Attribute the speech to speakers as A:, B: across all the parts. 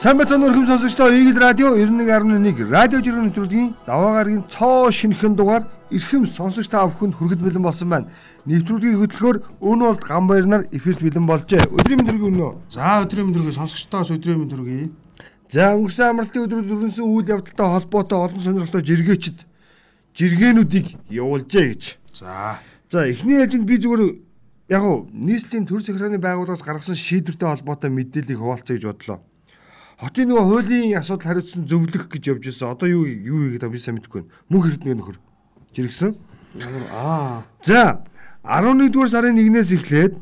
A: Сайн бацхан өрхөм сонсогчдоо Игэл радио 91.1 радио жиргэн нэвтрүүлгийн даваа гарагийн цоо шинэхэн дугаар эрхэм сонсогч та бүхэнд хүрэхэд бэлэн болсон байна. Нэвтрүүлгийн хөтлөхөөр өнөө болд Гамбаяр нар эфирт бэлэн болжээ. Өдрийн мэдрэг өнөө.
B: За өдрийн мэдрэг сонсогчдоос өдрийн мэдрэг.
A: За өнгөрсөн амралтын өдрүүд өрнсөн үйл явдалтай холбоотой олон сонирхолтой жиргээчд жиргэнүүдийг явуулжээ гэж.
B: За.
A: За эхний ээлжинд би зүгээр яг уу нийслэлийн төр захиргааны байгууллагаас гаргасан шийдвэртэй холбоотой мэдээллийг хуваалцъя гэж бодлоо. Хотын нөгөө хуулийн асуудал хариуцсан зөвлөх гэж явж байсан. Одоо юу юу хийгээд байгаа би сайн мэдэхгүй байна. Мөнх эрдэнэ нөхөр жиргсэн.
B: Аа.
A: За 11-р сарын 1-ээс эхлээд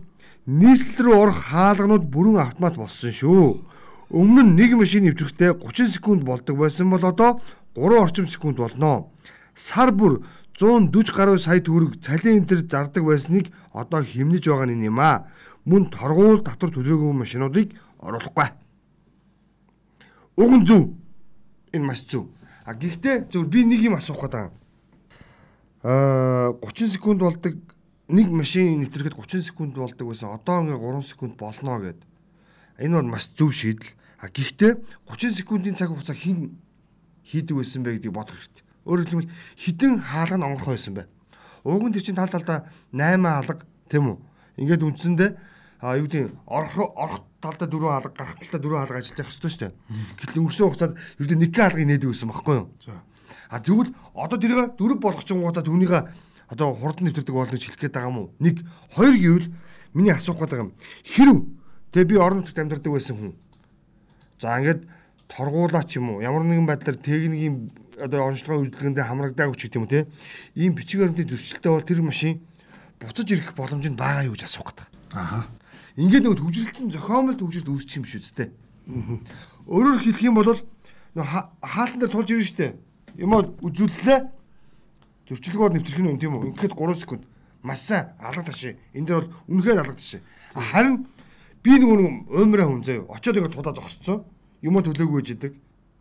A: нийслэл рүү орох хаалганууд бүрэн автомат болсон шүү. Өмнө нь нэг машин нэвтрэхдээ 30 секунд болдог байсан бол одоо 3 орчим секунд болно. Сар бүр 140 гаруй сая төгрөг цалин энэ төр зардаг байсныг одоо хэмнэж байгаа нь юм аа. Мөн торгуул татвар төлөөгүй машинуудыг оруулахгүй. Уг нь зөв. Энэ маш зөв. А гэхдээ зөв би нэг юм асуух гэдэг. Аа 30 секунд болдог нэг машин нэвтрэхэд 30 секунд болдог байсан. Одоо ингээ 3 секунд болно гэд. Энэ бол маш зөв шийдэл. А гэхдээ 30 секундын цаг хугацаа хэн хийдэг байсан бэ гэдгийг бодох хэрэгтэй. Өөрөөр хэлбэл хідэн хаалга нь онгорхой байсан бэ. Уг нь тэр чинь тал талдаа 8 хаалга тийм үү? Ингээд үндсэндээ а юу гэдэг орох орох талдаа дөрөв хаалга гарах талдаа дөрөв хаалга ажиллаж явах хэрэгтэй шүү дээ. Гэтэл өнгөрсөн хугацаанд юу гэдэг нэг хаалгыг нээдэг байсан байхгүй юу? А тэгвэл одоо тэрийг дөрөв болгочингуудаа түүнийг одоо хурдан нэвтэрдэг болно гэж хэлэх гээд байгаа юм уу? Нэг хоёр гэвэл миний асуух гэдэг юм. Хэрв тэгээ би орон нутагт амьдардаг байсан хүн. За ингээд торгуулаа ч юм уу ямар нэгэн байдлаар техникийн одоо онцлогын үйлдэлгэндээ хамрагдаагүй ч гэдэг юм те. Ийм бичиг баримтын зөрчилтэй бол тэр машин буцаж ирэх боломж нь байгаа юу гэж асуух гэдэг.
B: Аха.
A: Ингээд нэг төвжилтэн зохиомл төвжилт үүсчих юм шүү дээ. Өөрөөр хэлэх юм бол хаалтан дээр тулж ирнэ шүү дээ. Юм уу үзүүллээ. Зөрчилгөөр нэвтрэх нь үн тийм үү? Ингээд 3 секунд. Маш сайн алгадаш. Энэ дээр бол үнэхээр алгадаш. Харин би нэг нэг уймраа хүн заяа. Очоод ингээд тудаа зогсцсон. Юм уу төлөөгүй гэж идэг.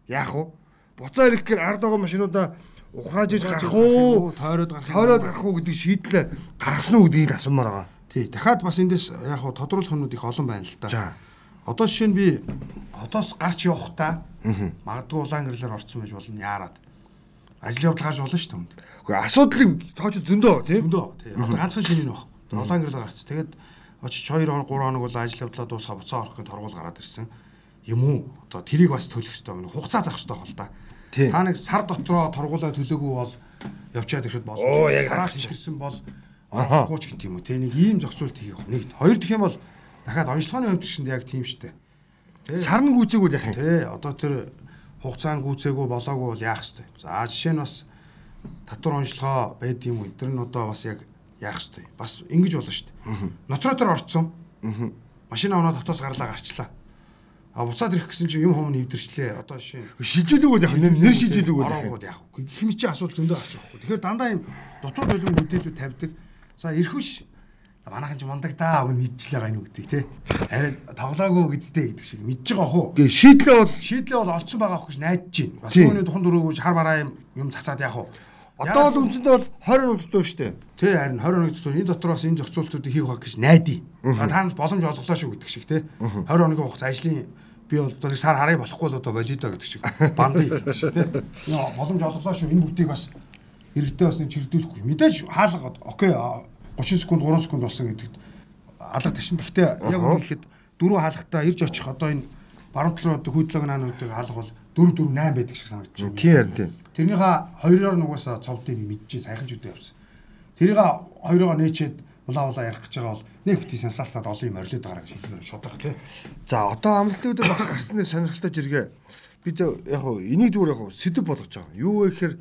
A: Яах вэ? Буцаа ирэхээр ард байгаа машинуудаа ухрааж иж гарах уу?
B: Тойроод гарах.
A: Тойроод гарах уу гэдэг шийдлээ гаргасан уу гэдгийг асуумаар байгаа.
B: Тий. Дахиад бас эндээс яг хуу тодруулах юмнууд их олон байна л да.
A: За.
B: Одоо жишээ нь би хотоос гарч явахдаа магадгүй улаан гэрлэр орцсон байж болно яарад. Ажил явдал гарч болно шүү дээ.
A: Гэхдээ асуудлыг тооч зөндөө тийм.
B: Зөндөө тий. Одоо ганцхан нь байхгүй. Улаан гэрлэр гарц. Тэгээд очиж 2 хоног 3 хоног бол ажил явдлаа дуусгаа буцаа орох гэж торгуул гараад ирсэн. Юм уу? Одоо тэрийг бас төлөх хэрэгтэй байна. Хугацаа зах хэрэгтэй хол та. Та нэг сар дотроо торгуулаа төлөөгүй бол явчаад ирэхэд боломжтой. Сараас ирсэн бол орохгүй ч юм уу? Те нэг ийм зохицуулт хийх нэг хоёр дахь юм бол дахиад онцлогооны хувьд чинь яг тийм штэ.
A: Сарн гүцээгүүл яах юм
B: те одоо тэр хугацаанд гүцээгүү болоогүй бол яах штэ за жишээ нь бас татвар онцлогоо байд юм уу? Тэр нь одоо бас яг яах штэ бас ингэж болно штэ. Нотроо тэр орцсон. Машин аваад хотоос гарлаа гарчлаа. А буцаад ирэх гэсэн чинь юм хом нэвдэрчлээ. Одоо жишээ
A: шилжүүлэг бол яг нэр шилжүүлэг бол
B: оронгууд яг. Хим чи асуудал зөндөө гарч байгаа. Тэгэхээр дандаа юм дотор төлөв мэдээлэл тавьдаг. За эрхвш манайхан ч мундаг даа үг мэдчихлээ юм гэдэг тий. Арай тоглоогүй гэдтэй гэдэг шиг мэдж байгаа хөө.
A: Гэ шийдлээ бол
B: шийдлээ бол олцсон байгаа хөх гэж найдаж байна. Бас түүний тухан дөрөвгөж хар бараа юм юм цацаад яах вэ?
A: Одоо бол үндсэндээ бол 20 минут дөө штэ.
B: Тий харин 20 минут дөө энэ дотроос энэ зохицуултуудыг хийх баг гэж найдаа. Та нас боломж олголоо шүү гэдэг шиг тий. 20 хоногийн хугацаа ажлын би бол одоо нэг сар харыг болохгүй л одоо болидо гэдэг шиг бандыг гэдэг шиг тий. Боломж олголоо шүү энэ бүгдийг бас бас нэг чирдүүлэхгүй. Мэдээж хаалга окей 30 секунд 3 секунд болсон гэдэгт алга ташин. Гэхдээ яг хэлэхэд дөрөв хаалгатаа ирж очих одоо энэ баруун талруу одоо хүйдлэг наануудыг хаалга бол 4 4 8 байдаг шиг санагдаж байна.
A: Тийм харин тийм.
B: Тэрнийхээ хоёроор нугасаа цовдыг мэдчихээ сайхан ч үдэ явсан. Тэрийг хоёроо нээчээд улаа улаа ярих гэж байгаа бол нэг бити сенсацтад олон юм орилоод байгаа гэж хэлмээр шудрах тий.
A: За одоо амралтын өдөр бас гарсны сонирхолтой жиргээ би яг хуу энийг зүгээр яг хуу сэдв болгож байгаа. Юу вэ гэхээр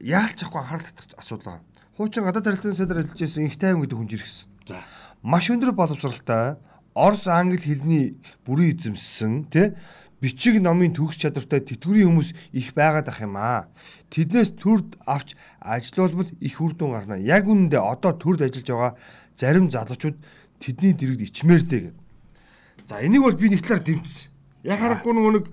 A: яалч ахгүй анхаарал асуудал. Хуучин гадаад харилцааны сайдаар ажиллаж байсан их тайван гэдэг хүн жиргсэн. За. Маш өндөр боловсралтай Орос англи хэлний бүрэн эзэмссэн тий бичиг номын төгс чадвартай тэтгэврийн хүмүүс их байгаад ах юм аа. Тэднээс төрд авч ажилуулбал их үр дүн гарна. Яг үнэндээ одоо төрд ажиллаж байгаа зарим залуучууд тэдний дэрэгд ичмээртэй гэдэг. За энийг бол би нэг талаар дэмжсэн. Яг харахгүй нөгөө нэг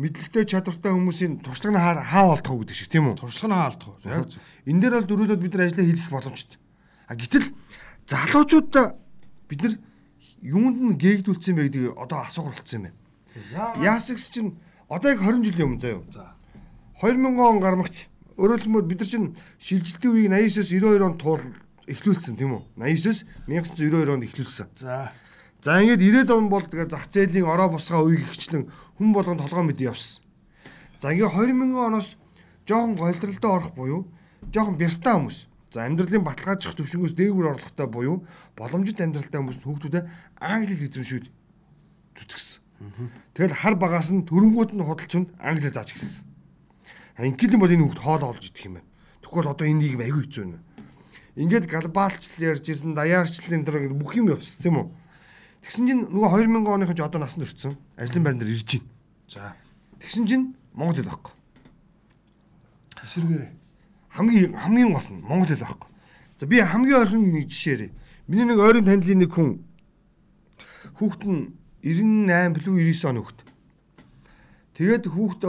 A: мэдлэгтэй чадвартай хүмүүсийн туршлага нь хаа болтох уу гэдэг шиг тийм үү?
B: Туршлага нь хаа болтох уу?
A: Энэ дээр бол дөрүүлээд бид нар ажиллаа хийх боломжтой. А гэтэл залуучуудаа бид нар юунд нь гээгдүүлсэн бэ гэдгийг одоо асуух болцсон юм байна. Яас гис чинь одоо яг 20 жилийн өмнө заяа.
B: За.
A: 2000 он гармагч хэлбэл бид нар чинь шилжилтийн үеийг 89-с 92 онд туул эхлүүлсэн тийм үү? 89-с 1992 онд эхлүүлсэн.
B: За.
A: За ингээд 90-ад он бол тэгээ зах зээлийн ороо босгоо үеийг ихчлэн хүн болгон толгой мэдээ явсан. За ингээд 2000 оноос жоохон голдролтой орох буюу жоохон бяртаа хүмүүс. За амьдралын баталгаачих төвшнгөөс дээгүүр орлоготой буюу боломжит амьдралтай хүмүүс хүүхдүүдэд англи эзэмшүүд зүтгэсэн. Тэгэл хар багаас нь төрөнгүүд нь худалчинд англи зааж гисэн. Ингээл бол энэ хүүхд хоол олж идэх юм байна. Тэгвэл одоо энэ нийгэм аягүй хэцүү нэ. Ингээд глобалчлал ярьж ирсэн, даяарчлалын дэр бүх юм явсан тийм үү? Тэгсэн чинь нөгөө 2000 оныхон ч одоо насанд өртсөн. Ажлын байран дээр ирж байна.
B: За.
A: Тэгсэн чинь Монгол хэл байхгүй.
B: Эсэргээрээ.
A: Хамгийн хамгийн гол нь Монгол хэл байхгүй. За би хамгийн ойрхон нэг жишээ ярив. Миний нэг ойрын танилын нэг хүн хүүхэд нь 98 билүү 99 оны хүүхэд. Тэгээд хүүхэд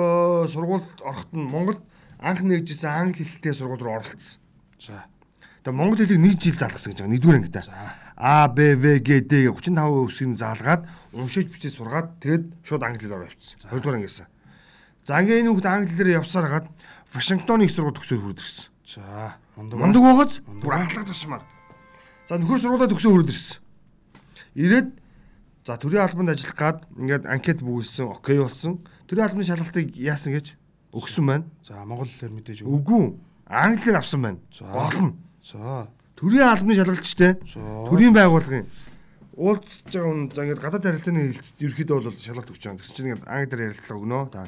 A: сургуульд ороход нь Монголд анх нэгжсэн англи хэлтэй сургууль руу оролцсон.
B: За.
A: Тэгээд монгол хэлийг нэг жил заалгасан гэж байгаа. Нэгдүгээр ангидаа. А Б В Г Д 35% өсгийг заалгаад уншиж бичиж сургаад тэгээд шууд англи хэл ороо явчихсан. Хоёрдугаар ангисан. За ингээ энэ хүүхэд англи хэлээр явсаар хагаад Вашингтоны их сургууль төгсөөд хүрд ирсэн.
B: За. Мундаг.
A: Байгааз бүр анхлах тушмаар. За нөхөр сургуулаа төгсөө хүрд ирсэн. Ирээд за төрийн албанд ажиллах гад ингээд анкет бүгэлсэн, окей болсон. Төрийн албаны шалгалтыг яасан гэж өгсөн байна.
B: За монгол хэлээр мэдээж өг.
A: Үгүй. Англиэр авсан байна. Болно.
B: За.
A: Төрийн албаны шалгалтчтэй. Төрийн байгууллагын уулзж байгаа хүн за ингээд гадаад харилцааны хэлцэд ерөөхдөө бол шалгалт өгч байгаа. Тэгс чинь ингээд англиар ярилцлаа өгнө та.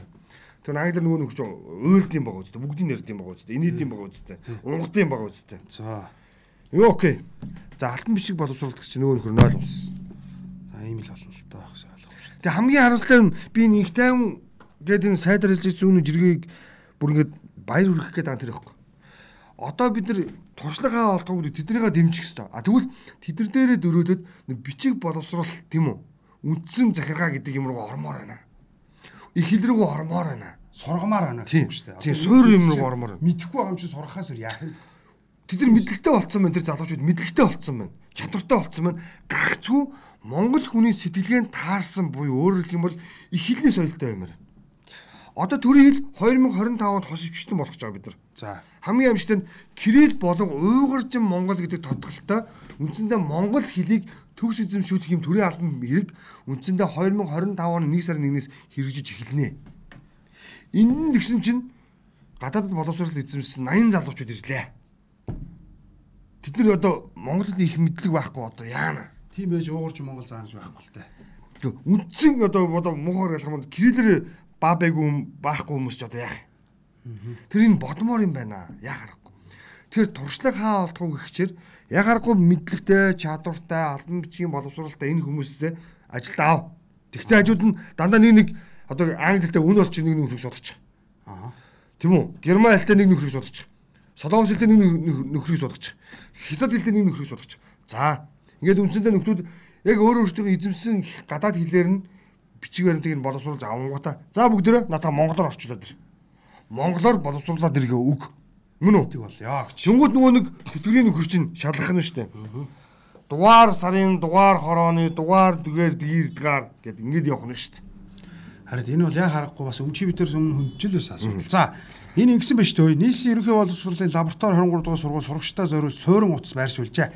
A: Тэр англиар нөгөө нөхч уйлдсан байгаа үстэй. Бүгдийг нэрдэм байгаа үстэй. Инээдэм байгаа үстэй. Унгадын байгаа үстэй.
B: За.
A: Юу окей. За алтан бишиг боловсруулах чинь нөгөө нөхөр 0 ус.
B: За ийм л болно л доо.
A: Тэгээ хамгийн харамсалтай нь би нэг тайван гэдэг энэ сайдар хэлж ирсэн үнэ жиргийг бүр ингээд баяр хүргэх гээд байгаа тэр ихгүй. Одоо бид нар туршлага хаа олдгоо тэднийгээ дэмжих хэрэгтэй. А тэгвэл тэднэр дээрээ дөрөөдөд бичиг боловсруулалт тийм үү? Үндсэн захиргаа гэдэг юм руу ормоор байна. Их хэл рүү ормоор байна.
B: Сургамаар байна гэсэн үг шүү дээ.
A: тийм, суур юм руу ормоор байна.
B: Мэдэхгүй байгаа юм чи сурахаас өөр яах юм?
A: Тэд нар мэдлэгтэй болцсон байна тэр залуучууд мэдлэгтэй болцсон байна. Чадвартай болцсон байна. Гагцгүй Монгол хүний сэтгэлгээнд таарсан буюу өөрөөр хэлэх юм бол их хэлний соёлтой юмэр. Одоо төрийн хэл 2025 онд хос өвчтөн болох гэж байгаа бид нар.
B: За.
A: Хамгийн амжилттай нь Кирилл болон Уйгуржин Монгол гэдэг тодголтой үндсэндээ Монгол хэлийг төгс эзэмшүүлэх юм төрийн албан хэрэг үндсэндээ 2025 оны 1 сарын 1-ээс хэрэгжиж эхэлнэ. Энд нь тэгсэн чинь гадаадд боловсрол эзэмшсэн 80 залуучууд ирлээ. Тэд нар одоо Монголд их мэдлэг байхгүй одоо яана.
B: Тийм байж уугарч Монгол заанж байхгүй л.
A: Тэг үндсэн одоо одоо муухайгаар ялах юм Кириллэр ба байггүй хүм- байхгүй хүмүүс ч одоо яах юм. Тэр энэ бодмоор юм байна. Яах аргагүй. Тэр туршлага хаа олдгоо гэхчээр яг аргагүй мэдлэгтэй, чадвартай, албан бичгийн боловсролтой энэ хүмүүстэй ажилд аав. Тэгтээ хажууд нь дандаа нэг нэг одоо англи хэлтэй үн олч нэг нөхрийг судалчих.
B: Аа.
A: Тийм үү? Герман хэлтэй нэг нөхрийг судалчих. Солонгос хэлтэй нэг нөх- нөхрийг судалчих. Хятад хэлтэй нэг нөхрийг судалчих. За, ингээд үндсэндээ нөхдүүд яг өөр өөрсдөө эзэмсэн гадаад хэлээр нь бичиг баримтыг нь боловсруулж авангуудаа. За бүгдээрээ натаа монголоор орчуулад ир. Монголоор боловсруулаад иргээ үг. Мөн үү?
B: Тэг бол яа гэж.
A: Тэнгүүд нөгөө нэг тэтгэврийн нөхөр чинь шалгах нь штэ. Дугаар сарын, дугаар хорооны, дугаар дүгээр дгийрдгаар гэд ингээд явах нь штэ.
B: Харин энэ бол яа харахгүй бас өмчи битэрс өмнө хөндөж л байсан асуудал. За. Энэ ингэсэн байж төө. Нийслэлийн ерөнхий боловсролын лаборатори 23 дугаар сургууль сурагчдаа зориулж суурин утас байршуулжээ.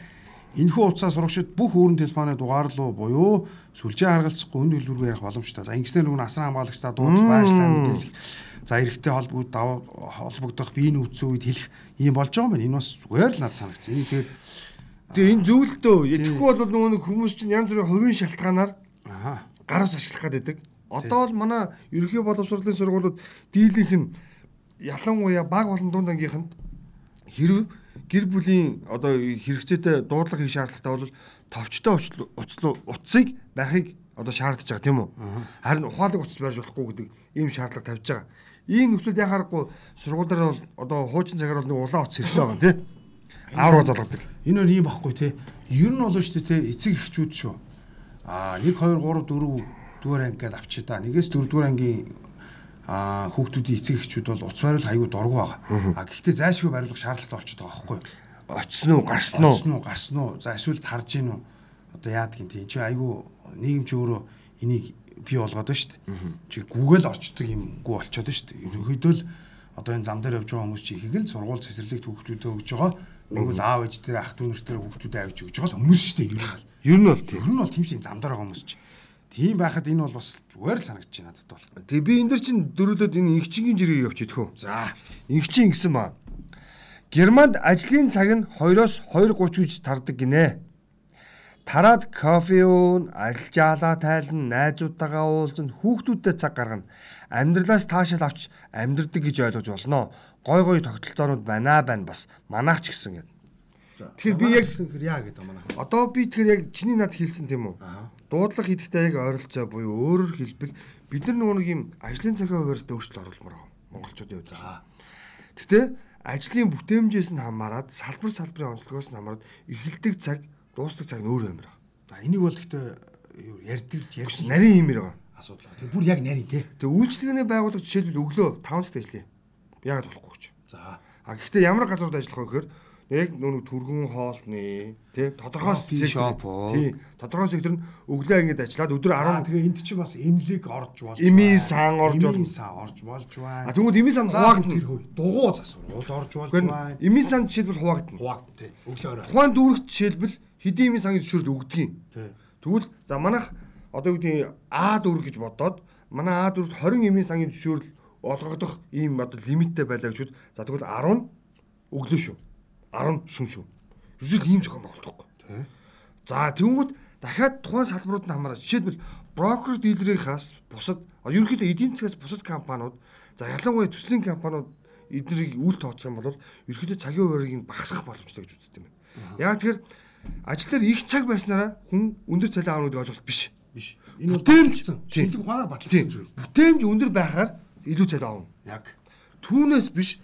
B: Энэхүү утасаа сурагчид бүх үүрэн телефоны дугаар руу буюу сүлжээ харгалзахгүй үн хэлбэргүй ярих боломжтой. За ингэснээр нөгөө асран хамгаалагчдаа дуудлага байршлаа мэдээлэх. За эрэгтэй холбогд холбогдох биеийн өвцөн үед хэлэх ийм болж байгаа юм байна. Энэ бас зүгээр л надад санагдсан. Энийг тэгээд
A: Тэгээ энэ зөвлөлтөө итгэхгүй бол нөгөө нэг хүмүүс чинь янз бүрийн хувийн шалтгаанаар
B: аа
A: гараас ашиглах гэдэг. Одоо л манай ерөнхий боловсролын сургуулиуд дийлэнх нь ялангуяа баг болон дунд ангийнханд хэрв гэр бүлийн одоо хэрэгцээтэй дуудлага хийх шаардлагатай бол товчтой уцл- уцл утсыг барихыг одоо шаардж байгаа тийм үү? Харин ухаалаг утас барьж болохгүй гэдэг ийм шаардлага тавьж байгаа. Ийм нөхцөлд яхаарахгүй сургуулиар бол одоо хуучин цагаар бол нэг улаан утас хэрэгтэй байгаа тийм. Аавруу залгадаг.
B: Энэ өөр юм баггүй те. Ер нь болоо шүү дээ те эцэг эхчүүд шүү. Аа 1 2 3 4 дугаар анги гэдээ авчи та. Нэгээс 4 дугаар ангийн аа хүүхдүүдийн эцэг эхчүүд бол утас бариул аягүй дургу байгаа. А гэхдээ зайлшгүй бариулах шаардлагатай болчиход байгаа байхгүй юу?
A: Очсон уу, гарсан уу?
B: Олсон уу, гарсан уу? За эсвэл тарж гин үү? Одоо яадаг юм те. Энд чи аягүй нийгэм чи өөрөө энийг бий болгоод байна шүү дээ. Чи гүгэл орчдөг юм гүү болчиход байна шүү дээ. Ерөнхийдөө л одоо энэ зам дээр явж байгаа хүмүүс чи ихийг л сургууль цэцэрлэгт хүүхдүүдэд өгж байгаа. Нэгвэл аав ээж дээр ах дүү нэртэр хүүхдүүдэд авч өгж байгаа хүмүүс шүү дээ.
A: Ер
B: Ер нь
A: нь бол тийм.
B: ер нь бол тийм шиг зам дээр байгаа хүмүүс чи. Тийм байхад энэ бол бас зүгээр л санагдаж байна надад бол.
A: Тэгээ би энэ дэр чин дөрүүлээд энэ игчингийн жирийг явж идэх үү?
B: За.
A: Игчин гисэн ба. Германд ажлын цаг нь 2-оос 2:30 гэж тардаг гинэ. Тараад кофе уун, аль жаалаа тайлан, найзуудтайгаа уулзна, хүүхдүүдтэй цаг гаргана. Амьдралаас таашаал авч амьдрдаг гэж ойлгож болно. Гой гой тогтолцоонууд байна байна бас. Манаач гэсэн гэд. Тэгэхээр би яг
B: гэсэн хэр яа гэдэг манайх.
A: одоо би тэгэхээр яг чиний над хэлсэн тийм үү?
B: Аа.
A: Дуудлага хийхдээ яг ойролцоо буюу өөрөөр хэлбэл бид нар нөгөө нэг юм ажлын цагаа хуваарьтай өөрчлөлт оруулмаар байгаа. Монголчуудын хувьд. Гэхдээ ажлын бүтээмжээс нь хамаарат салбар салбарын онцлогоос нь хамаарат эхэлдэг цаг, дуустдаг цаг нь өөр юм байна.
B: За энийг бол гэхдээ ярьдаг ярьж
A: Нарийн юм байгаа.
B: асуудал. Тэг бүр яг нари те.
A: Тэгээ үйлчлэгээний байгууллага жишээлбэл өглөө 5 цагт ажиллая. Яагаад болохгүй ч.
B: За.
A: А гэхдээ ямар газарт ажиллах вэ гэхээр яг нүг түргэн хоолны тий тодорхой
B: шоп
A: тий тодорхой сектор нь өглөө ингэж ажиллаад өдөр
B: Аа
A: 10
B: тэгээ энд чинь бас эмнэлэг орж болж
A: Эми сан орж
B: Эми
A: бол-
B: сан орж болж
A: А
B: байна.
A: тэгвэл эми сан
B: За
A: хуваагдана.
B: тэр хөө дугуй засвар орж болж байна.
A: эми сан жишээлбэл хуваагдана.
B: Хувааг те. Өглөөрөө.
A: Тухайн дүүрэгт жишээлбэл хэдийн эми сангийн зөвшөөрөл өгдөг юм.
B: Тий.
A: Тэгвэл за манайх одоо юу гэдэг А дүүрэг гэж бодоод манай А дүүрэгт 20 эми сангийн зөвшөөрөл олгогдох ийм одоо лимиттэй байлаа гэж за тэгвэл 10 өглөө шүү. 10 шүн шүү. Юусэл ийм зохион байгуулдаг.
B: Тий.
A: За тэгвэл дахиад тухайн салбарууд нь хамаараа жишээлбэл брокер дилерийнхаас бусад ерөнхийдөө эдийн засгаас бусад компаниуд за ялангуяа төслийн компаниуд эднийг үл тооцох юм бол ерөнхийдөө цагийн хуваарийг багасгах боломжтой гэж үздэг юм байна. Яг тэгэхээр ажил дээр их цаг байснараа хүн өндөр цалин аавна гэдэг ойлголт биш.
B: Биш. Энэ бол
A: Бүтээмж.
B: баталсан.
A: Тийм.
B: Шинжлэх ухаанаар баталсан зүйл.
A: Бүтээмж өндөр байхаар илүү цалин аавна.
B: Яг.
A: Түүнээс биш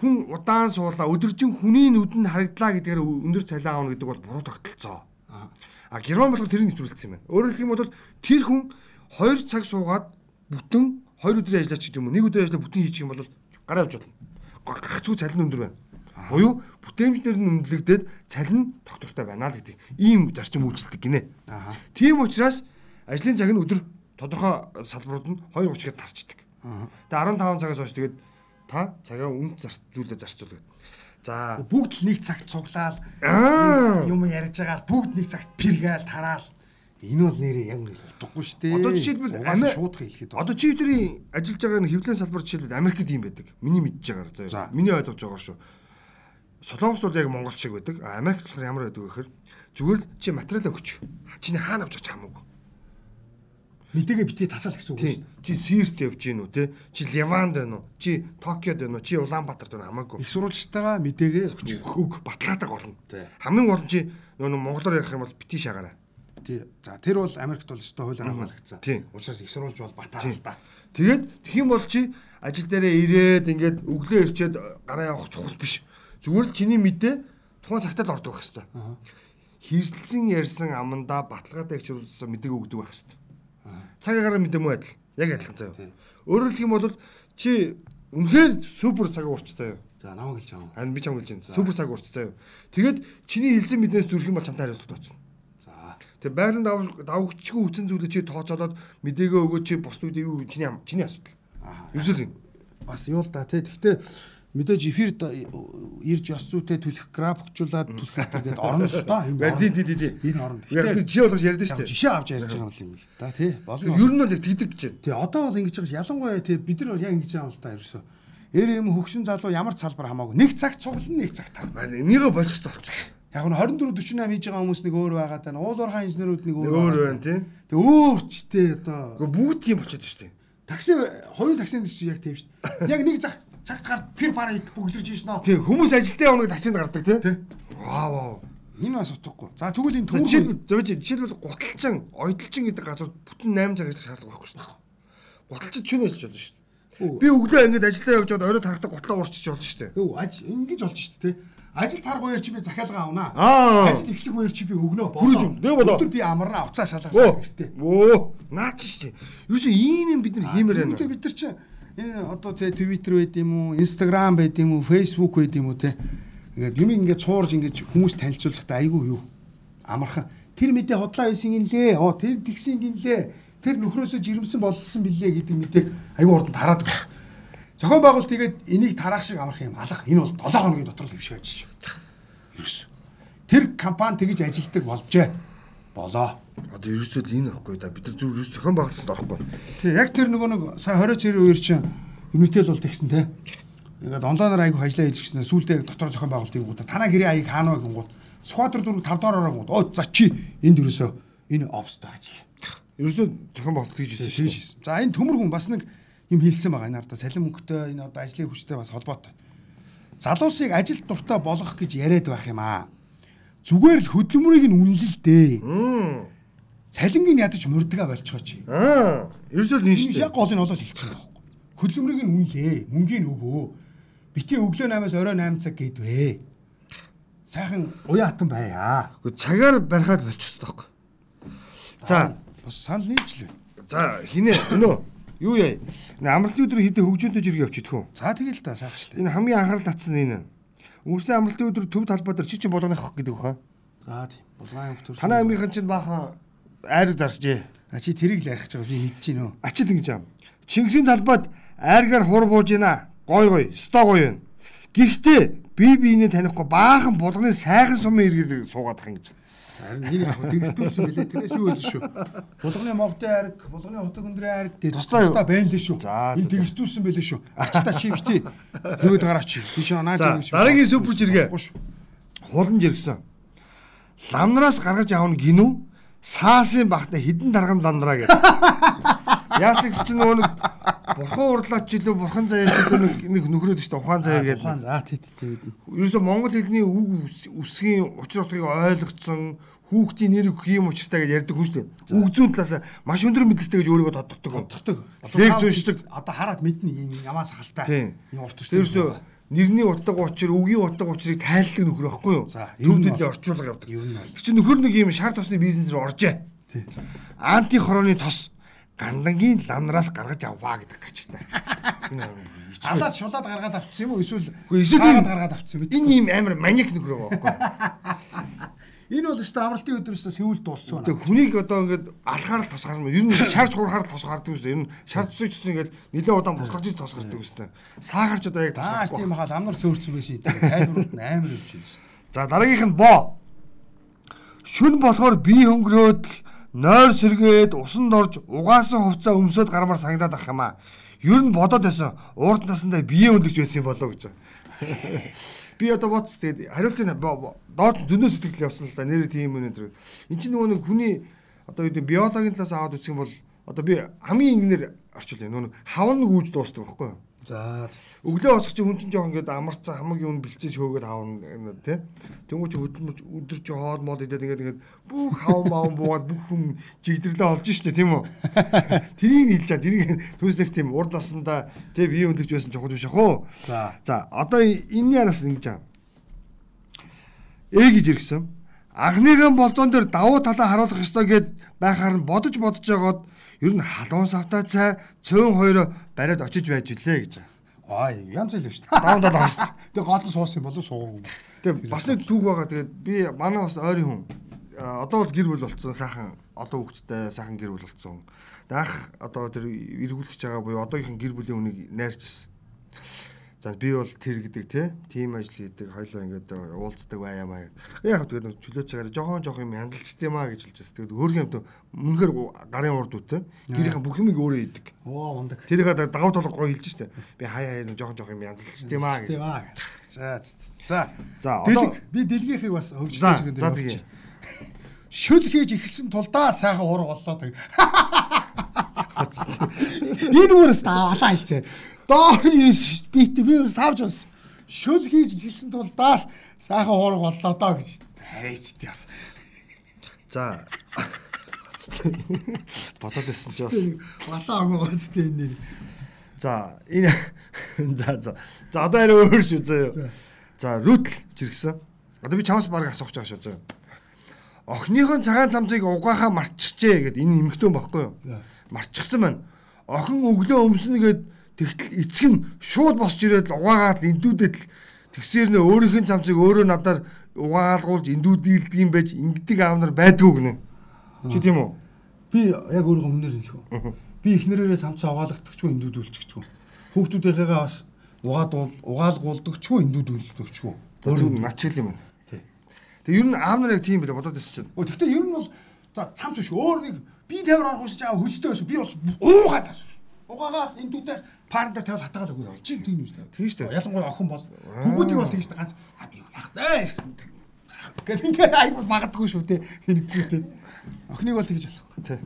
A: хүн удаан суулаа өдөржин хүний нүдэнд харагдлаа гэдгээр өндөр цалин аавна гэдэг бол буруу тогтолцоо. А герман болохоор тэрийг нэвтрүүлсэн юм байна. Өөрөөр хэлэх юм бол тэр хүн 2 цаг суугаад бүтэн 2 өдрийн ажиллаач гэдэг юм уу? Нэг өдрийн ажиллаа бүтэн хийчих юм бол гараа авч болно. Гагцгүй цалин өндөр байна. Буюу бүтээмжнэр нь үнэлэгдээд цалин доктортой байна л гэдэг ийм зарчим үйлчилдэг гинэ.
B: Аа.
A: Тийм учраас ажлын цаг нь өдөр тодорхой салбарууд нь 2:30-д тарчдаг. Тэгээ 15 цагаас хойш тэгээд та цагаа үнд зарц зүйлээ зарцуулдаг. За
B: Бүгд л нэг цагт цуглаал
A: Аа.
B: юм ярьж байгаа бүгд нэг цагт пэргээл тараал. Энэ бол нэрээ яг утгагүй шүү дээ.
A: Одоо жишээлбэл Ами-
B: шуудах хэлэхэд
A: Одоо чи бидний ажиллаж байгаа энэ хэвлэлийн салбар жишээлбэл Америкт ийм байдаг. Миний мэдж байгаагаар
B: За.
A: заяа. Миний ойлгож байгаагаар шүү. Солонгос бол яг Монгол шиг байдаг. Америкт болохоор ямар байдаг вэ гэхээр зүгээр л чи материал өгч. Чиний хаана авч байгаа хамаагүй.
B: Мэдээгээ битгий тасаал гэсэн үг шүү
A: Тийм. Чи Сирт явж гин үү те? Чи Ливанд байна уу? Чи Токиод байна уу? Чи Улаанбаатарт байна хамаагүй.
B: дээ. Их сурвалжтайгаа мэдээгээ өгч.
A: Хөг батлаадаг.
B: Тий.
A: Хамгийн гол нь чи нөгөө монголоор ярих юм бол бити шаагаарай.
B: Тий. За тэр бол Америкт бол өстой хуулиар хамгаалагдсан.
A: Тийм.
B: Учираас их сурвалж бол батаар л да.
A: Тэгээд тэгхийн бол чи ажил дээрээ ирээд ингээд өглөө ирчээд гараа явах чухал биш. Зүгээр л чиний мэдээ тухайн цагтаа л ордог байх хэвээр. Хэрсэлсэн ярьсан амандаа баталгаатай хчруулсан мэдээг өгдөг байх хэвээр. Цаг агаар мэдээ мүү адил. Яг адилхан заяа. Өөрөөр хэлэх юм бол чи үнэхээр супер цаг уурч заяа.
B: За намайг хэлж байгаа.
A: Харин би чам хэлж байна. Супер цаг уурч заяа. Тэгээд чиний хэлсэн мэднээс зүрх юм бол чамтай хариуцлага.
B: За.
A: Тэгээ байгалийн давх давхчгүй хүчин зүйлээ чи тооцоолоод мэдээгээ өгөөч чи үед юу чиний чиний асуудал.
B: Аа.
A: Ерөөсөө юм.
B: бас юу л да тий. Гэхдээ мэдээж эфирд ирж ёс зүйтэй түлхэх графикжуулаад түлхэх гэдэг орно л доо.
A: Тий, тий, тий.
B: Энэ орно.
A: Яг би чи болгож ярьдэн шүү дээ.
B: жишээ авч ярьж байгаа юм л да тий. Болно.
A: Ер нь бол яг тэгдэг гэж байна.
B: Тий одоо бол ингэж байгаа ялангуяа тий бид нар яг ингэж байгаа юм л та ерөөсөө. Эр юм хөгшин залуу ямар ч салбар хамаагүй. Нэг цаг цуглан нэг цаг тав.
A: Энийгээ болох хэрэгтэй болчихсон.
B: Яг нь 24 48 хийж байгаа хүмүүс нэг өөр байгаад байна. Уул уурхай инженерүүд нэг өөр
A: Өөр байна тий.
B: Тэг өөрчтэй одоо
A: бүгд тийм болчиход шүү дээ.
B: такси хоёрын таксинд чи яг тийм шүү дээ. Яг нэг цаг цагт гар пир пара их бүглэрж ийш нөө.
A: Тий хүмүүс ажилтаа явныг таксинд гардаг тий.
B: Тий.
A: Вау вау.
B: Энэ бас утгагүй. За тэгвэл энэ
A: За,
B: түүх
A: Жишээлбэл зөв жишээлбэл гуталчин, ойдлчин гэдэг газар бүтэн 8 цаг ажиллах шаардлага байхгүй шүү дээ. Гуталчин чинь ажиллаж болно шүү
B: Үу.
A: дээ. Би өглөө ингэж ажилдаа явж байгаад орой тарахтаа гутлаа уурчих болно шүү дээ.
B: Өө аж ингэж болж шүү дээ. Ажил тарах үеэр чи би захиалга авнаа.
A: Аа.
B: Ажил эхлэх үеэр чи би өгнө.
A: Хүрэж өгнө. Нэ болоо.
B: Өдөр би амарна уцаа шалгах
A: Оо.
B: гэртээ.
A: Оо, наач шүү дээ. Юу ч ийм юм бид нар хиймээр байна.
B: Бид нар чи энэ одоо тэ Twitter байд юм уу, Instagram байд юм уу, Facebook байд юм уу те. Ингээд юм ингээд цуурж ингээд хүмүүс танилцуулахдаа айгүй юу. Амархан. Тэр мэдээ худлаа байсан гинлээ. Оо тэр тэгсэн гинлээ. тэр нөхрөөсөө жирэмсэн болсон билээ гэдэг мэдээг аюу урд тараад байна. Зохион байгуулалт тэгээд энийг тараах шиг амарх юм алга. Энэ бол 7 хоногийн дотор л хөвшгөөж шүү. Ерөөс. Тэр компани тэгж ажилтдаг болжээ. Болоо.
A: Одоо ерөөсөө л энэ байхгүй да. Бид нар зөв ерөөс зохион байгуулалт орохгүй.
B: Тэг яг тэр нөгөө нэг сая 20 цэрийн үеэр чинь Unitel бол тэгсэн те. Ингээд онлайнаар айгу ажиллаа хийлгэснээр сүулдэ дотор зохион байгуулалтын гууд танаа гэрээ аяг хаана вэ гингууд Сүхбаатар дүүрэг 5 доор ороо гууд. Оо за чи энд ерөөсөө энэ офстой ажил.
A: Ерөөсөө зохион байгуулалт хийж ирсэн шүү.
B: Хийжсэн. За энэ төмөр хүн бас нэг юм хэлсэн байгаа. Энэ ардаа цалин мөнгөтэй энэ одоо ажлын хүчтэй бас холбоотой. Залуусыг ажил дуртай болгох гэж яриад байх юм аа. Зүгээр л хөдөлмөрийг нь үнэлэл дээ. Цалингийн ядаж мурдгаа болчихоо чи.
A: Аа. Ерөөсөө л энэ шүү.
B: Яг гол нь болоод хэлсэн байхгүй. Хөдөлмөрийг нь үнэлээ. Мөнгийг өгөө. Бити өглөө 8-аас орой 8 цаг гээдвэ. Сайхан уяатан байя.
A: Гэхдээ цагаар барихад болчихсон таахгүй. За
B: бас санал нийлжлээ.
A: За хинэ өнөө юу яа? Амралтын өдөр хэдэн хөгжөөнтэй жиргээ явчих хөө.
B: За тэгэл та сайхан шүү дээ.
A: Энэ хамгийн анхаарал татсан энэ. Өнгөрсөн амралтын өдөр төв талбай дээр чи чи болгоных гэдэг хаа.
B: За тийм. Булгаан өвтөр.
A: Танай амийнхын чинь баахан айраг зарсжээ.
B: А чи тэрийг л ярих гэж би хийж гин үү?
A: Ачид ингэж юм. Чингисийн талбайд айргаар хур бууж ийна. Гой гой, ста гой юм. Гэхдээ би биенээ танихгүй баахан булганы сайхан сумын иргэд суугаад ах юм гэж.
B: Харин энэ яг дэгдүүлсэн билээ тэрээс юу байл шүү. Булганы могтой ариг, булганы хотог өндрийн ариг дээр тусдаа байна л шүү. Энэ дэгдүүлсэн билээ шүү. Ачта чи бити. Нөгөөд гараач. Би чи нааж
A: ирнэ шүү. Дараагийн супер жиргээ. Хулан жиргсэн. Ламнараас гаргаж авах нь гинүү саасын багта хідэн даргам ламдраа гэдэг. Яасыг ч нөгөө нэг бурхан урлаач жилүү бурхан заяа жилүү нэг нэг нөхрөөд ихтэй ухаан заяа гэдэг.
B: Ухаан за тий тий.
A: Ерөөсө монгол хэлний үг үсгийн учир утгыг ойлгоцсон хүүхдийн нэр өгөх юм учиртай гэж ярьдаг хүн шүү дээ. Үг зүүн талаас маш өндөр мэдлэгтэй гэж өөрийгөө тодтогдог.
B: Тодтогдог.
A: Лег зүүшдэг.
B: Одоо хараад мэднэ ямаас халтай.
A: Юм урт шүү дээ. Ерөөсө нэрний утга учир, үгийн утга учирыг тайлдаг нөхөр байхгүй юу? Төвдөлийн орчуулга явдаг. Тэр чинь нөхөр нэг юм шар тосны бизнес рүү оржээ. Анти хорооны тос гандангийн ламнараас гаргаж авваа гэдэг гарч байна.
B: Алаас шулаад гаргаад авчихсан юм уу? Эсвэл
A: эсвэл
B: гаргаад авчихсан юм.
A: Энэ юм амар маниак нөхөр байгаа байхгүй?
B: Энэ бол өстой амралтын өдрөөс сэвэл дууссан.
A: Тэг хүнийг одоо ингээд алхаар л тосгаар юм. Ер нь шарж хурахаар л тосгаардаг үстэй. Ер нь шарж зүгчсэн ингээд нэлээд удаан буслаж иж тосгардаг үстэй. Саагарч одоо яг
B: тосгохгүй. Аа тийм хаа ламнар цөөрцөн байсан юм. Тайлбарууд нь амар юм шиг шүү.
A: За дараагийнх нь боо. Шүн болохоор бие хөнгөрөөд нойр сэргээд усанд орж угаасан хувцас өмсөд гармаар санагдаад ах юм аа. Ер нь бодоод байсан. Урд насандаа бие өндөгч байсан болоо гэж. Би одоо боц тэгээд хариултын доод зөндөө сэтгэл явсан л да нэр тийм юм өнөр. Энд чинь нөгөө нэг хүний одоо юу гэдэг биологийн талаас аваад үзэх юм бол одоо би хамгийн ингэнээр орчуул юм. Нөгөө хавн гүйж дуустдаг байхгүй юу?
B: За
A: өглөө босох чи хүн чинь жоох ингээд амарцсан хамаг юм бэлцээж хөөгөөд аавна тий. Тэнгуү чи хөдөлмөрч өдөр чи хоол мод идээд ингээд ингээд бүх хав мав буугаад бүх хүм жигдэрлээ олж штэ тийм үү. Тэрийг хэлж чаа. Тэрийг түүслэх тийм урд насанда тий бие өндөгч байсан чухал биш ах.
B: За.
A: За одоо энэний араас ингэж аа. Э гэж иргсэн. Анхныхын болзон дээр давуу талаа харуулах ёстой гэд байхаар нь бодож бодож байгаад ер нь халуун савтай цай цөөн хоёроо бариад очиж байж илээ гэж.
B: Аа янз л шүү дээ.
A: Даавдаа бас.
B: Тэгээ гол нь суусан болов суугав.
A: Тэгээ бас нэг түүх байгаа. Тэгээд би манай бас ойрын хүн одоо бол гэр бүл болцсон сайхан олон хүүхэдтэй сайхан гэр бүл болцсон. Даах одоо тэр эргүүлэх байгаа буюу одоогийн гэр бүлийн үнийг найрч ирсэн. За би бол тэр гэдэг те тим ажил хийдэг хоёлоо ингээд уулздаг байямаа. Яг тэгээд чөлөө цагаараа жохон жохон юм хяндалчт юм а гэж хэлж байна. Тэгээд өөрийн юмд мөнхөр гарын урд үтэ гэрийнхэн бүх юмыг өөрөө хийдэг.
B: Оо ундаг.
A: Тэрийг давуу талыг гоё хэлж штэ. Би хаяа хаяа жохон жохон юм хяндалчт юм а гэж.
B: За за.
A: За одоо
B: би дэлгийнхийг бас хөгжлөж
A: байгаа. За тэгээ.
B: Шүл хийж ихсэн тулдаа сайхан хураг боллоо тэг. Энэ үрээс таавалаа хийцээ доор нь бит би савж бас шүл хийж ихсэн тул даа сайхан хуурга боллоо доо гэж хараач тий бас.
A: За бодоод байсан ч бас
B: балаа агаас тий энэ.
A: За энэ за за. За одоо арай өөр шүү заяа. За рүтл жиргсэн. Одоо би чамаас баг асуух гэж байгаа шүү заяа. Охиныхон цагаан цамцыг угаахаа марччихжээ гэд энэ эмхтэн баггүй юу? Марчихсан байна. Охин өглөө өмснө гэд Тэгтэл эцэг нь шууд босч ирээд л угаагаад эндүүдэд л тэгсээр нэ өөрийнх нь цамцыг өөрөө надаар угаагалгуулж эндүүдилдэг юм байж ингэдэг аав нар байдгүй гинэ. Чи тийм үү?
B: Би яг өөрийнхөө өмнөр хэлэх үү. Би эхнэрээрээ самцаа угаалгадагчгүй эндүүдүүлчихгүй. Хүүхдүүдийнхээ бас угаад угаалгуулдагчгүй эндүүдүүлдэгчгүй.
A: Зөв начил юм байна.
B: Тий.
A: Тэгээ ер нь аав нар яг тийм билээ бодоод байсан чинь.
B: Өө тэгтээ ер нь бол за цамц биш өөр нэг би тавир орох гэж аа хөстэй байсан. Би бол уугаад тас. Угаагаад эндүүдээс парндер тавил хатаагаад өгөө чинь тийм дээ.
A: Тийм шүү дээ.
B: Ялангуяа охин бол бүгүүдийг бол тийм шүү дээ. Ганц яах дээ. Гэх ингээд айгуул магадгүй шүү дээ. Хинэгдээ. Охиныг бол тэгж болохгүй.
A: Тий.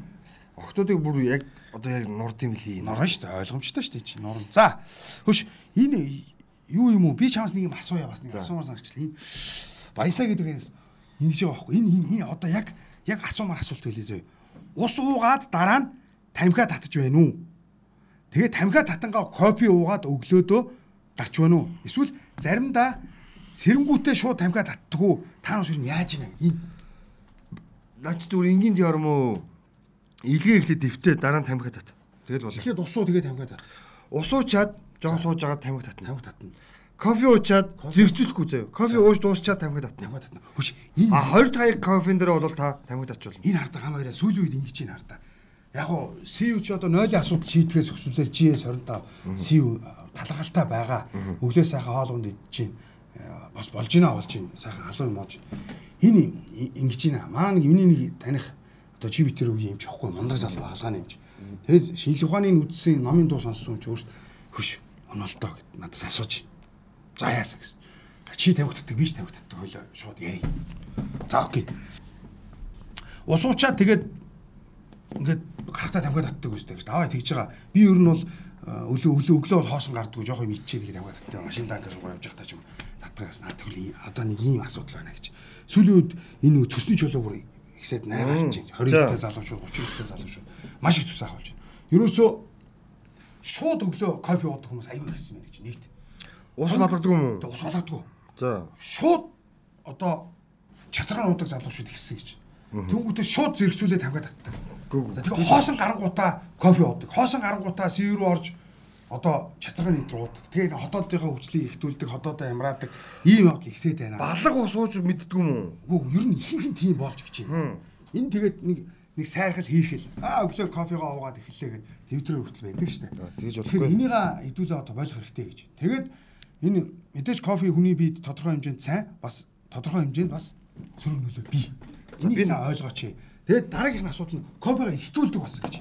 A: Охтуудыг бүр яг одоо яг нурд юм лээ.
B: Норн шүү дээ. Ойлгомжтой шүү дээ чи норн. За. Хөш энэ юу юм уу? Би чамаас нэг юм асууя бас нэг асуумаар санагчлаа. Энэ баясаа гэдэг нээс ингэж байхгүй. Энэ энэ одоо яг яг асуумаар асуулт байлээ зөө. Ус уугаад дараа нь тамхиа татж байна уу? Тэгээ тамхиа татангаа кофе уугаад өглөөдөө гарч байна уу? Эсвэл заримдаа сэрэнгүүтээ шууд тамхиа татдаггүй. Та нар шир яаж ийнэ? Энэ
A: Наач зүгээр энгийн теорем уу? Илгээ эхлээд дэвтээ дараа нь тамхи тат. Тэгэл болоо.
B: ихэд усуу тэгээ тамхиа тат.
A: Ус уучаад жоо сууж агаад тамхи татна.
B: Тамхи татна.
A: Кофе уучаад зэрцүүлэхгүй заяа. Кофе ууж дуусчаад тамхи татна.
B: Тамхи татна. Хөш энэ
A: А хоёр таяг кофен дээр бол та тамхи татчихвол.
B: энэ хардаа хам хоёраа сүүлийн үед ингэж ийн хардаа. Яг уу CU ч одоо нойлын асуудал шийтгэхээс өксүүлээр GS25 CU талархалтай байгаа. Өглөө сайхан хоолунд идэж чинь бас болж гинэ болж чинь сайхан халуун мууж. Энэ ингэж ийн. Манай нэг миний нэг таних одоо чи битэр үгүй юм ч ихгүй мундаг залуу хаалгааны юм чи. Тэгээд шинжлэх ухааны үдсийн номын дуу сонссон ч өөрт хөш онолтоо гэд надаас асууж. За яасан гэсэн. Чи тавигддаг биш тавигддаг хойлоо шууд яри. За окей. Усуучаад тэгээд ингээд гарахтаа тамхиа татдаг үстэй гэж. Даваа тэгж байгаа. Би ер нь бол өглөө өглөө өглөө бол хоосон гардгүй жоохоо мэдчихээ тэгээд тамхиа татдаг. Машин танкаа суугаа явж байхдаа ч юм. Наад тэгвэл одоо нэг ийм асуудал байна гэж. Сүүлийн үед энэ цөсний чулуу бүр ихсээд найраач чинь 20 дэх залуучууд 30 дэх залуучууд маш их цус ахуулж байна. Ерөөсөө шууд өглөө кофе уудаг хүмүүс аюул гэсэн мэн гэж нэгт.
A: Ус балгадаг юм уу?
B: Ус балгадаг.
A: За.
B: Шууд одоо чатран уудаг залуучууд ихсэн гэж. Тэнгүүтээ шууд зэрэгцүүлээ тамхиа татдаг. Тэгээ хоосон гарангуудаа кофе уудаг. Хоосон гарангуудаа сив рүү орж одоо чатран нэтр уудаг. Тэгээ энэ хотоодынхаа хүчлийг ихтүүлдэг, хотоодоо ямраадаг ийм явдал ихсээд байна.
A: Балга ус ууж мэддэг юм уу?
B: Үгүй ер нь ихэнх нь тийм болж гэж байна. Энэ тэгээд нэг нэг сайрхал хийрхэл. Аа өглөө кофегоо уугаад эхэллээ гэд твиттерээр хүртэл байдаг шүү дээ.
A: тэгж
B: Тэгэхээр
A: болохгүй.
B: энийга хэдүүлээ одоо болох хэрэгтэй гэж. Тэгээд энэ мэдээж кофе хүний биед тодорхой хэмжээнд сайн бас тодорхой хэмжээнд бас сөрөг нөлөө бий. Энийг сайн ойлгооч. Тэгээд дараагийн асуудал нь кофега ихтүүлдэг болсон гэж.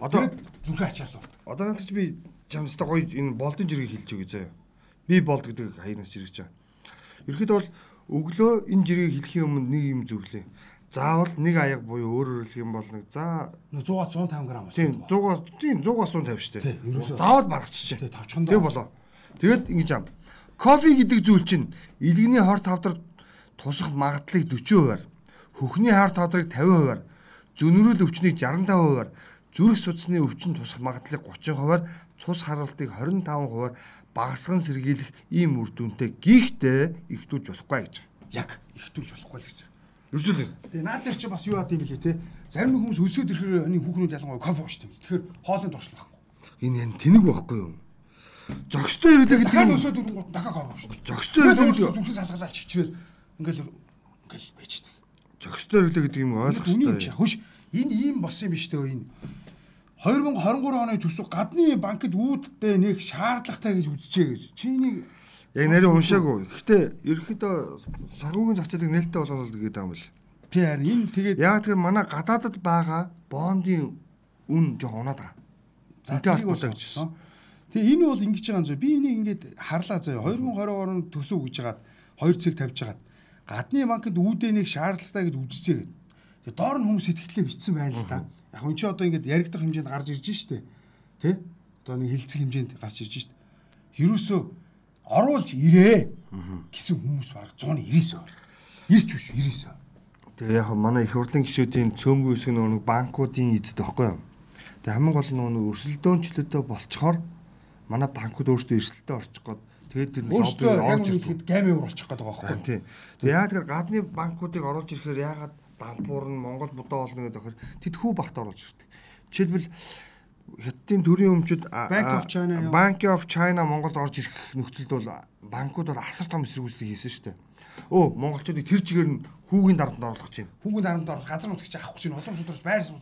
A: Одоо
B: зүрхээ ачаал болдог.
A: одоо надад чи би чамстай гоё энэ болдын жиргэг хэлж өгье заяа. Би болд гэдэг хаянаас жиргэж байгаа. Ерхэд бол өглөө энэ жиргэг хэлхийн өмнө нэг юм зөвлөө. Заавал нэг аяг буюу өөрөөр хэлэх юм бол нэг за
B: Нэг 100-аас 150 г ус.
A: тийм 100-аас тийм 100-аас 150 шүү дээ. Заавал баргачих
B: Тий,
A: чинь.
B: тавчхан доо.
A: Тэг болоо. Тэгэд ингэж ам. Кофе гэдэг зүйл чинь илгэний хор тавдар тусах магадлалыг 40%-аар, хөхний хар тавдрыг 50%-аар, зөнөрөл өвчнийг 65%-аар, зүрх судасны өвчин тусах магадлалыг 30%-аар, цус харалтыг 25%-аар багасган сэргийлэх ийм үр дүнтэй гихтээ ихтүүлж болохгүй гэж.
B: Яг ихтүүлж болохгүй л гэж.
A: Юусэн юм?
B: Тэгээ наад дээр чи бас юу яд юм бэлээ те. Зарим хүмүүс өсөөд ирэхээр хүүхнүүд ялангуяа кофе ууштай. Тэгэхээр хоолны дурсан байхгүй.
A: Энэ яг тэнэг байхгүй юу? Зөкстэй ирэлээ гэдэг юм.
B: өсөөд ирэнгүүт дахиад кофе ууштай.
A: Зөкстэй ирэлээ гэдэг.
B: зүрхээс салгалаад чичрэл ингээл ингээл байж
A: Зөкстэй ирэлээ гэдэг юм ойлгох хэрэгтэй.
B: Хөш энэ ийм болсон юм биш үү энэ. 2023 оны төсөв гадны банкд үүдтэй нэг шаардлагатай гэж үзчихэ гэж. Чиний
A: Яг нарийн уншаагүй. Гэхдээ ерөөхдөө санхүүгийн зах зээлийг нээлттэй болгоно гэдэг юм бэл.
B: тий харин энэ тэгээд
A: Яг тэгэхээр манай гадаадад байгаа бондын үн жоох унаад байгаа.
B: За тэрийг бол
A: холбоотой гэж
B: сонссон. Тэгээ энэ бол ингэж байгаа юм зөө. Би энийг ингээд харлаа заяа. 2020 оны төсөв гэж хагаад хоёр цэг тавьж хагаад гадны банкд үүдэнийг шаардлагатай гэж үзчихээ гэдэг. Тэгээ доор нь хүмүүс сэтгэлээ бичсэн байна л да. Яг энэ чи одоо ингээд яригдах хэмжээнд гарч ирж штэ. Тэ? Одоо нэг хилцэг хэмжээнд гарч ирж штэ. Ерөөсөө оруулж ирээ гэсэн хүмүүс бараг 199 байна. Ирч биш 99.
A: Тэгээ яг манай их хурлын гишүүдийн цөөнгүй хэсэг нэг банкуудын эзэд байхгүй юу? Тэгээ хамгийн гол нь нэг өрсөлдөөнчлөлтөө болцохоор манай банкуд өөрсдөө эрсдэлтэй орчих гээд тэгээд тэр
B: яг
A: орж
B: үнэхээр гамийн уур олчих гээд байгаа байхгүй.
A: Тийм. Тэгээ яа тэгэхээр гадны банкуудыг оруулж ирэхээр яагаад дампуур нь Монгол будаа болно гэдэг хэрэг тэд хүү багт оруулж ирдэг. Жишээлбэл хятадын төрийн өмчөд
B: Bank of China
A: Монголд орж ирэх нөхцөлд бол банкуд бол асар том эсэргүүцлийг хийсэн шүү дээ. өө монголчуудыг тэр чигээр нь хүүгийн дарамтанд оруулах чинь.
B: Хүүгийн дарамтанд оруулах газар нутагч авах чинь удам судраас байр суурь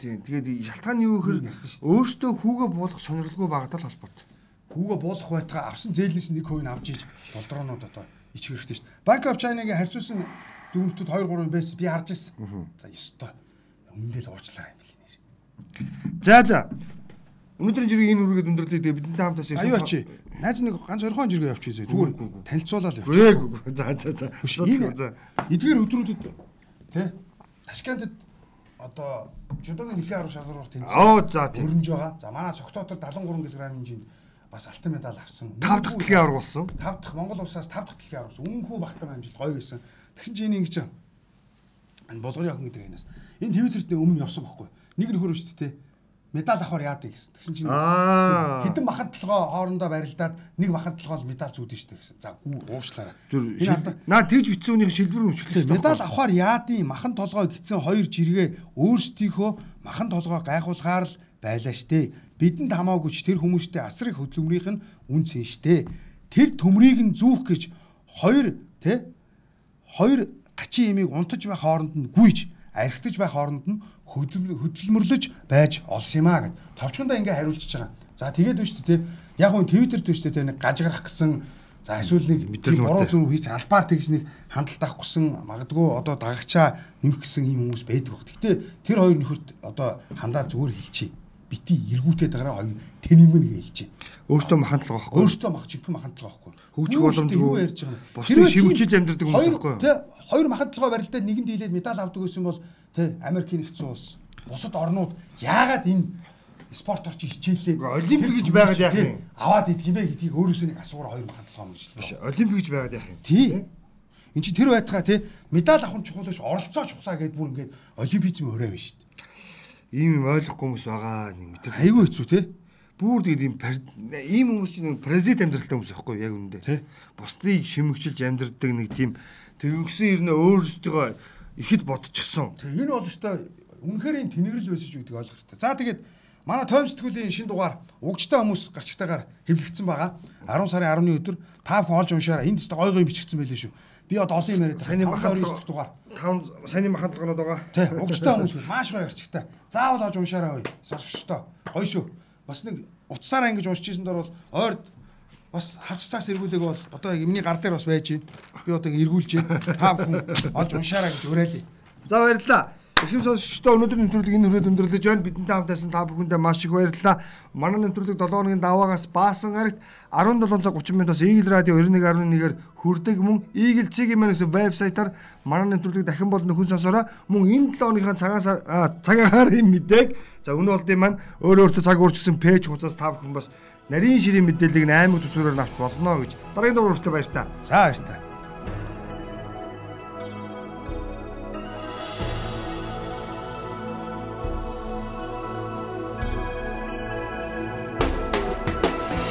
A: Тийм. Тэгээд шалтгаан нь юу гэхээр өөртөө хүүгээ буулгах сонирхолгүй багтаал холбоотой.
B: Хүүгээ буулгах байтгаа авсан зээлнээс нэг хувийг авч иж болдроонууд одоо ичих хэрэгтэй шүү дээ. Bank of China-гийн харьцуулсан дүгнэлтүүд 2 3 байсан би харж ирсэн. За ёстой. Өмнөдөл уучлаарай юм лээ.
A: За за. Өнөөдрийн жиргээ энэ үргээд өндөрлөө тэгээ бидэнтэй хамтаас
B: аюу очи. Найз нэг ганц орхон жиргээ явчих зэ зүгээр танилцуулаад явчих.
A: За за за.
B: Энэ эдгээр өдрүүдэд тий Ташкентд одоо жудогийн дэлхийн арга шалралт тэмцээн.
A: Оо за тийм.
B: Өрнж байгаа. За манай цогтоотор 73 кг хэмжээнд бас алтан медаль авсан.
A: 5 дахь дэлхийн аварга болсон.
B: 5 дахь Монгол улсаас 5 дахь дэлхийн аварга болсон. Үнэнхүү багтаан амжилт гоё байсан. Тэгсэн чинь энэ ингэж энэ болгоны охин гэдэг энэс. Энэ Твиттерт өмнө явсан байхгүй. Нэг нөхөр шүү дээ медаль авахар яадаг гэсэн. Тэгсэн чинь хэдэн махад толгой хоорондоо барилдаад нэг махад толгой медаль зүүдэн штэ гэсэн. За уушлаарай.
A: Наа тэгж битсэн үнийг шилбэр
B: хэрэгтэй. Медаль авахар яадын махан толгой гитсэн хоёр жиргээ өөрсдийнхөө махан толгой гайхуулахаар л байлаа штэ. Бидэнд хамаагүйч тэр хүмүүстэй асар их хөдөлмөрийнх нь үнцэн штэ. Тэр төмрийг нь зүүх гэж хоёр тэ хоёр гачин имийг унтаж байх хооронд нь гүйж архитаж байх хооронд нь хөдөлмөрлөж байж олсон юм а гэд товчхондоо ингээ хариулчихж байгаа. За тэгээд шүү дээ. Яг Twitter дүү шүү дээ нэг гажгарах гэсэн За эсвэл нэг буруу зүрх хийж албаар тэгж нэг хандлт авахгүйсэн магадгүй одоо дагагчаа нэмэх гэсэн юм хүмүүс байдаг баг. Гэтэ тэр хоёр нөхөрт одоо хандаа зүгээр хэлчихье. Бити эргүүтээ дараа хоёр тэнийг нэг хэлчихье.
A: Өөртөө махандлага байхгүй.
B: Өөртөө мах чихэн махандлага байхгүй.
A: Хөгжих боломжгүй ярьж байгаа. Бусдыг шивгчиж амьдрдаг юм
B: байхгүй. Тэ хоёр махандлага барилдаад нэгэнд дийлээд медаль авдаг гэсэн бол тэ Америкийн нэгдсэн улс бусад орнууд яагаад энэ спорт орчин хичээлээ
A: олимпик гэж байгаад яах юм
B: аваад идэх юм бэ гэдгийг өөрөөсөө нэг асуугаар хоёр махандлага гэж
A: биш олимпик гэж байгаад яах юм
B: тий Энд чи тэр байтгаа тий медаль авах нь чухал биш оролцоо чухлаа гэдээ бүр ингээд олимпизм өрөө биш шүү
A: дээ. Ийм юм ойлгохгүй хүмүүс байгаа нэг
B: мэдээ. Айгүй хэцүү тий
A: бүр тэгээд ийм ийм хүмүүс чинь паразит амьдралтай хүмүүс байхгүй яг үүндээ. Тэ. Бусдыг шимэгчилж амьдрдаг нэг тийм тэгвгсэн ирнэ өөрсдөө ихэд бодчихсон.
B: Тэг энэ бол өстой үнэхээр энэ тэнэгрэл байсан ч гэдэг ойлгох хэрэгтэй. За тэгээд манай тойм сэтгүүлийн шин дугаар угжтай хүмүүс гарчтайгаар хэвлэгдсэн байгаа. 10 сарын 10-ны өдөр та бүхэн олж уншаарай. Энд тест гой гой бичигдсэн байлээ шүү. Би одоо олон юм яриад
A: сайн махад дугаар. 5 сайн махадлагнууд байгаа.
B: Тий, угжтай хүмүүс маш гоё гарчтай. Заавал олж уншаарай. Сонсогчтой. Гоё шүү бас нэг утсаараа ингэж уншижсэн дор бол ойрд бас хавц цаас эргүүлэг бол одоо юмний гар дээр бас байж байна. Би одоо эргүүлж байна. Та бүхэн олж уншаарай гэж уриалъя.
A: За баярлалаа. Ихэм сонсогчдоо өнөөдрийн нэвтрүүлэг энэ хүрээд өндөрлөж байна. Бидэнтэй хамтайсан та бүхэндээ маш их баярлалаа. Манай нэвтрүүлэг 7 хоногийн даваагаас баасан гарагт 17 цаг 30 минутаас Eagle Radio 91.1-ээр хүрдэг мөн Eagle Цэгийн маань гэсэн вебсайтаар манай нэвтрүүлэг дахин бол нөхөн сонсороо мөн энэ 7 хоногийнхаа цагаас цагаан харын мэдээг за өнөө болдын маань өөр өөртөө цаг өөрчилсөн пэйж хуудас та бүхэн бас нарийн ширийн мэдээллийг 8 төсвөрөөр авч болно гэж дараагийн дугаар хүртэл баяр та.
B: За баяр та.